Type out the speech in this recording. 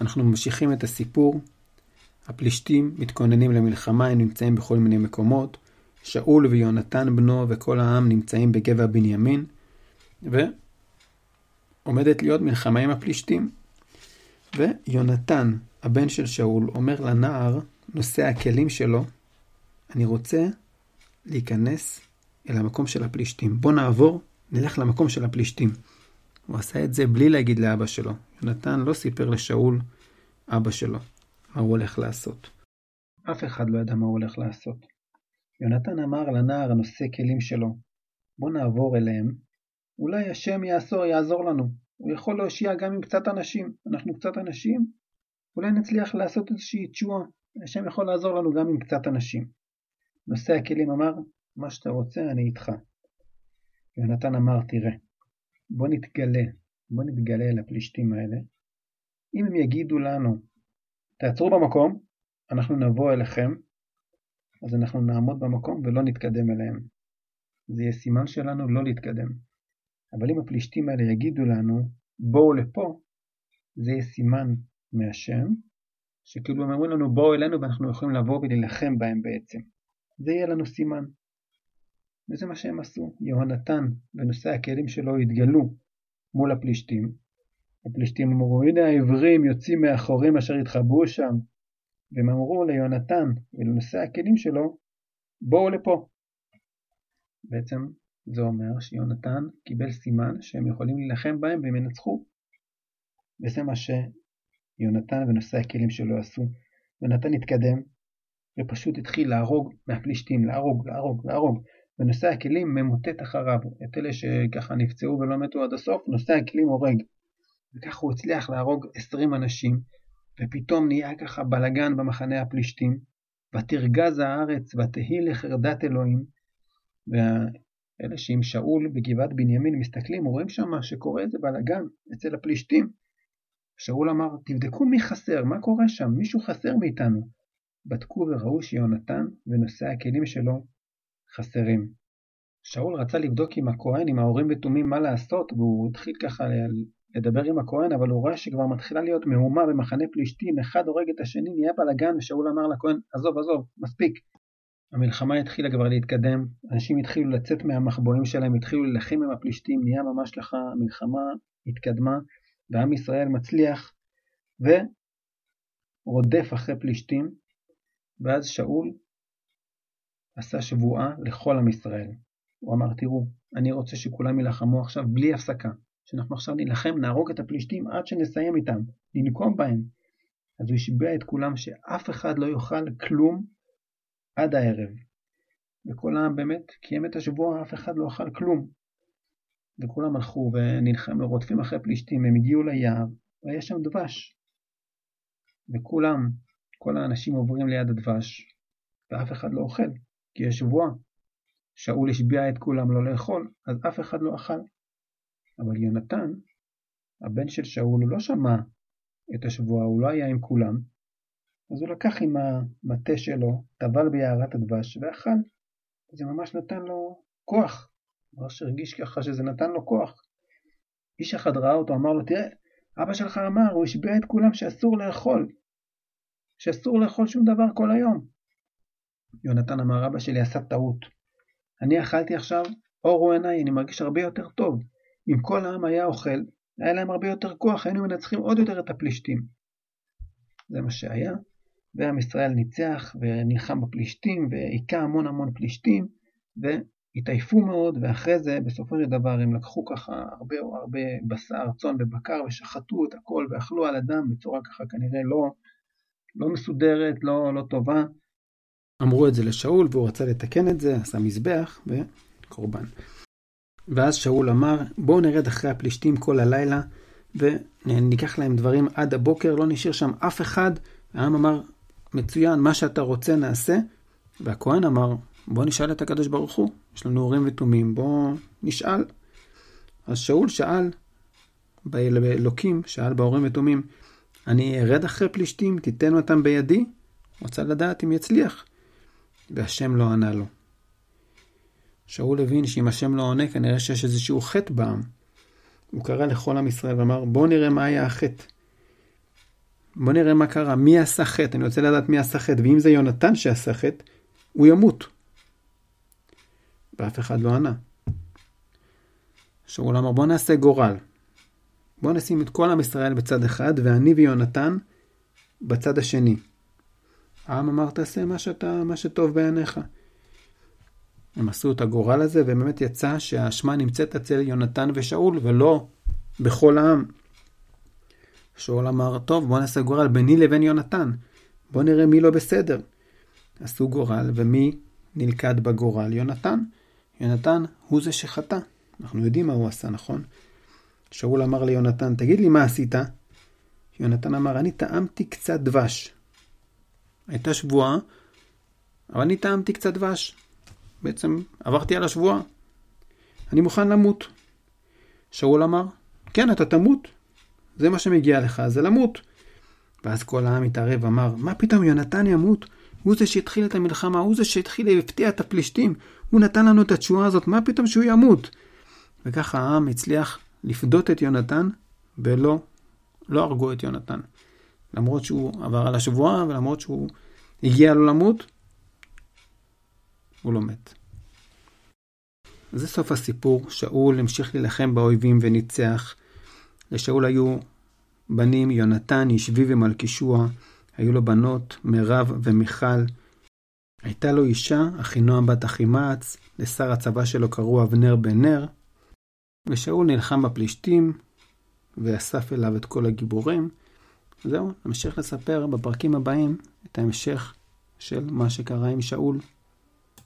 אנחנו ממשיכים את הסיפור. הפלישתים מתכוננים למלחמה, הם נמצאים בכל מיני מקומות. שאול ויונתן בנו וכל העם נמצאים בגבע בנימין, ועומדת להיות מלחמה עם הפלישתים. ויונתן, הבן של שאול, אומר לנער, נושא הכלים שלו, אני רוצה להיכנס אל המקום של הפלישתים. בוא נעבור, נלך למקום של הפלישתים. הוא עשה את זה בלי להגיד לאבא שלו. יונתן לא סיפר לשאול, אבא שלו, מה הוא הולך לעשות. אף אחד לא ידע מה הוא הולך לעשות. יונתן אמר לנער הנושא כלים שלו, בוא נעבור אליהם, אולי השם יעזור, יעזור לנו. הוא יכול להושיע גם עם קצת אנשים. אנחנו קצת אנשים, אולי נצליח לעשות איזושהי תשועה. השם יכול לעזור לנו גם עם קצת אנשים. נושא הכלים אמר, מה שאתה רוצה, אני איתך. יונתן אמר, תראה, בוא נתגלה, בוא נתגלה אל הפלישתים האלה. אם הם יגידו לנו, תעצרו במקום, אנחנו נבוא אליכם, אז אנחנו נעמוד במקום ולא נתקדם אליהם. זה יהיה סימן שלנו לא להתקדם. אבל אם הפלישתים האלה יגידו לנו, בואו לפה, זה יהיה סימן מהשם, שכאילו הם אומרים לנו בואו אלינו ואנחנו יכולים לבוא ולהילחם בהם בעצם. זה יהיה לנו סימן. וזה מה שהם עשו. יהונתן ונושאי הכלים שלו התגלו מול הפלישתים. הפלישתים אמרו, הנה העברים יוצאים מהחורים אשר התחבאו שם. והם אמרו ליהונתן ולנושאי הכלים שלו, בואו לפה. בעצם זה אומר שיונתן קיבל סימן שהם יכולים להילחם בהם והם ינצחו. וזה מה שיונתן ונושאי הכלים שלו עשו. יונתן התקדם ופשוט התחיל להרוג מהפלישתים, להרוג, להרוג, להרוג. ונושא הכלים ממוטט אחריו, את אלה שככה נפצעו ולא מתו עד הסוף, נושא הכלים הורג. וככה הוא הצליח להרוג 20 אנשים, ופתאום נהיה ככה בלגן במחנה הפלישתים, ותרגז הארץ ותהי לחרדת אלוהים. ואלה שעם שאול בגבעת בנימין מסתכלים, רואים שם שקורה איזה בלגן אצל הפלישתים. שאול אמר, תבדקו מי חסר, מה קורה שם, מישהו חסר מאיתנו. בדקו וראו שיונתן ונושאי הכלים שלו חסרים. שאול רצה לבדוק עם הכהן, עם ההורים ותומים, מה לעשות, והוא התחיל ככה לדבר עם הכהן, אבל הוא רואה שכבר מתחילה להיות מהומה במחנה פלישתים, אחד הורג את השני, נהיה בלאגן, ושאול אמר לכהן, עזוב, עזוב, מספיק. המלחמה התחילה כבר להתקדם, אנשים התחילו לצאת מהמחבואים שלהם, התחילו להילחם עם הפלישתים, נהיה ממש ככה, המלחמה התקדמה, ועם ישראל מצליח, ורודף אחרי פלישתים, ואז שאול עשה שבועה לכל עם ישראל. הוא אמר, תראו, אני רוצה שכולם יילחמו עכשיו בלי הפסקה. שאנחנו עכשיו נילחם, נהרוג את הפלישתים עד שנסיים איתם, ננקום בהם. אז הוא השביע את כולם שאף אחד לא יאכל כלום עד הערב. וכל העם באמת קיים את השבוע, אף אחד לא אכל כלום. וכולם הלכו ונלחמו, רודפים אחרי פלישתים, הם הגיעו ליער, והיה שם דבש. וכולם, כל האנשים עוברים ליד הדבש, ואף אחד לא אוכל. כי יש שבועה. שאול השביע את כולם לא לאכול, אז אף אחד לא אכל. אבל יונתן, הבן של שאול, לא שמע את השבועה, הוא לא היה עם כולם, אז הוא לקח עם המטה שלו, טבל ביערת הדבש ואכל. זה ממש נתן לו כוח. ממש הרגיש ככה שזה נתן לו כוח. איש אחד ראה אותו, אמר לו, תראה, אבא שלך אמר, הוא השביע את כולם שאסור לאכול. שאסור לאכול שום דבר כל היום. יונתן אמר, אבא שלי עשה טעות. אני אכלתי עכשיו, אורו עיניי, אני מרגיש הרבה יותר טוב. אם כל העם היה אוכל, היה להם הרבה יותר כוח, היינו מנצחים עוד יותר את הפלישתים. זה מה שהיה, ועם ישראל ניצח ונלחם בפלישתים, והיכה המון המון פלישתים, והתעייפו מאוד, ואחרי זה, בסופו של דבר, הם לקחו ככה הרבה הרבה בשר, צאן ובקר, ושחטו את הכל, ואכלו על הדם בצורה ככה כנראה לא, לא מסודרת, לא, לא טובה. אמרו את זה לשאול והוא רצה לתקן את זה, עשה מזבח וקורבן. ואז שאול אמר, בואו נרד אחרי הפלישתים כל הלילה וניקח להם דברים עד הבוקר, לא נשאיר שם אף אחד. העם אמר, מצוין, מה שאתה רוצה נעשה. והכהן אמר, בוא נשאל את הקדוש ברוך הוא, יש לנו הורים ותומים, בוא נשאל. אז שאול שאל באלוקים, שאל בהורים ותומים, אני ארד אחרי פלישתים, תיתן אותם בידי? רוצה לדעת אם יצליח. והשם לא ענה לו. שאול הבין שאם השם לא עונה, כנראה שיש איזשהו חטא בעם. הוא קרא לכל עם ישראל ואמר, בואו נראה מה היה החטא. בוא נראה מה קרה, מי עשה חטא, אני רוצה לדעת מי עשה חטא, ואם זה יונתן שעשה חטא, הוא ימות. ואף אחד לא ענה. שאול אמר בוא נעשה גורל. בוא נשים את כל עם ישראל בצד אחד, ואני ויונתן בצד השני. העם אמר תעשה מה, שאתה, מה שטוב בעיניך. הם עשו את הגורל הזה, ובאמת יצא שהאשמה נמצאת אצל יונתן ושאול, ולא בכל העם. שאול אמר, טוב, בוא נעשה גורל ביני לבין יונתן. בוא נראה מי לא בסדר. עשו גורל, ומי נלכד בגורל? יונתן. יונתן הוא זה שחטא. אנחנו יודעים מה הוא עשה, נכון? שאול אמר ליונתן, תגיד לי מה עשית? יונתן אמר, אני טעמתי קצת דבש. הייתה שבועה, אבל אני טעמתי קצת דבש. בעצם עברתי על השבועה. אני מוכן למות. שאול אמר, כן, אתה תמות. זה מה שמגיע לך, זה למות. ואז כל העם התערב ואמר, מה פתאום יונתן ימות? הוא זה שהתחיל את המלחמה, הוא זה שהתחיל להפתיע את הפלישתים, הוא נתן לנו את התשועה הזאת, מה פתאום שהוא ימות? וככה העם הצליח לפדות את יונתן, ולא, לא הרגו את יונתן. למרות שהוא עבר על השבועה, ולמרות שהוא הגיע לו למות, הוא לא מת. זה סוף הסיפור, שאול המשיך להילחם באויבים וניצח. לשאול היו בנים יונתן, ישבי ומלכישוע, היו לו בנות מירב ומיכל. הייתה לו אישה, אחינועם בת אחימעץ, לשר הצבא שלו קראו אבנר בן נר, ושאול נלחם בפלישתים, ואסף אליו את כל הגיבורים. זהו, נמשיך לספר בפרקים הבאים את ההמשך של מה שקרה עם שאול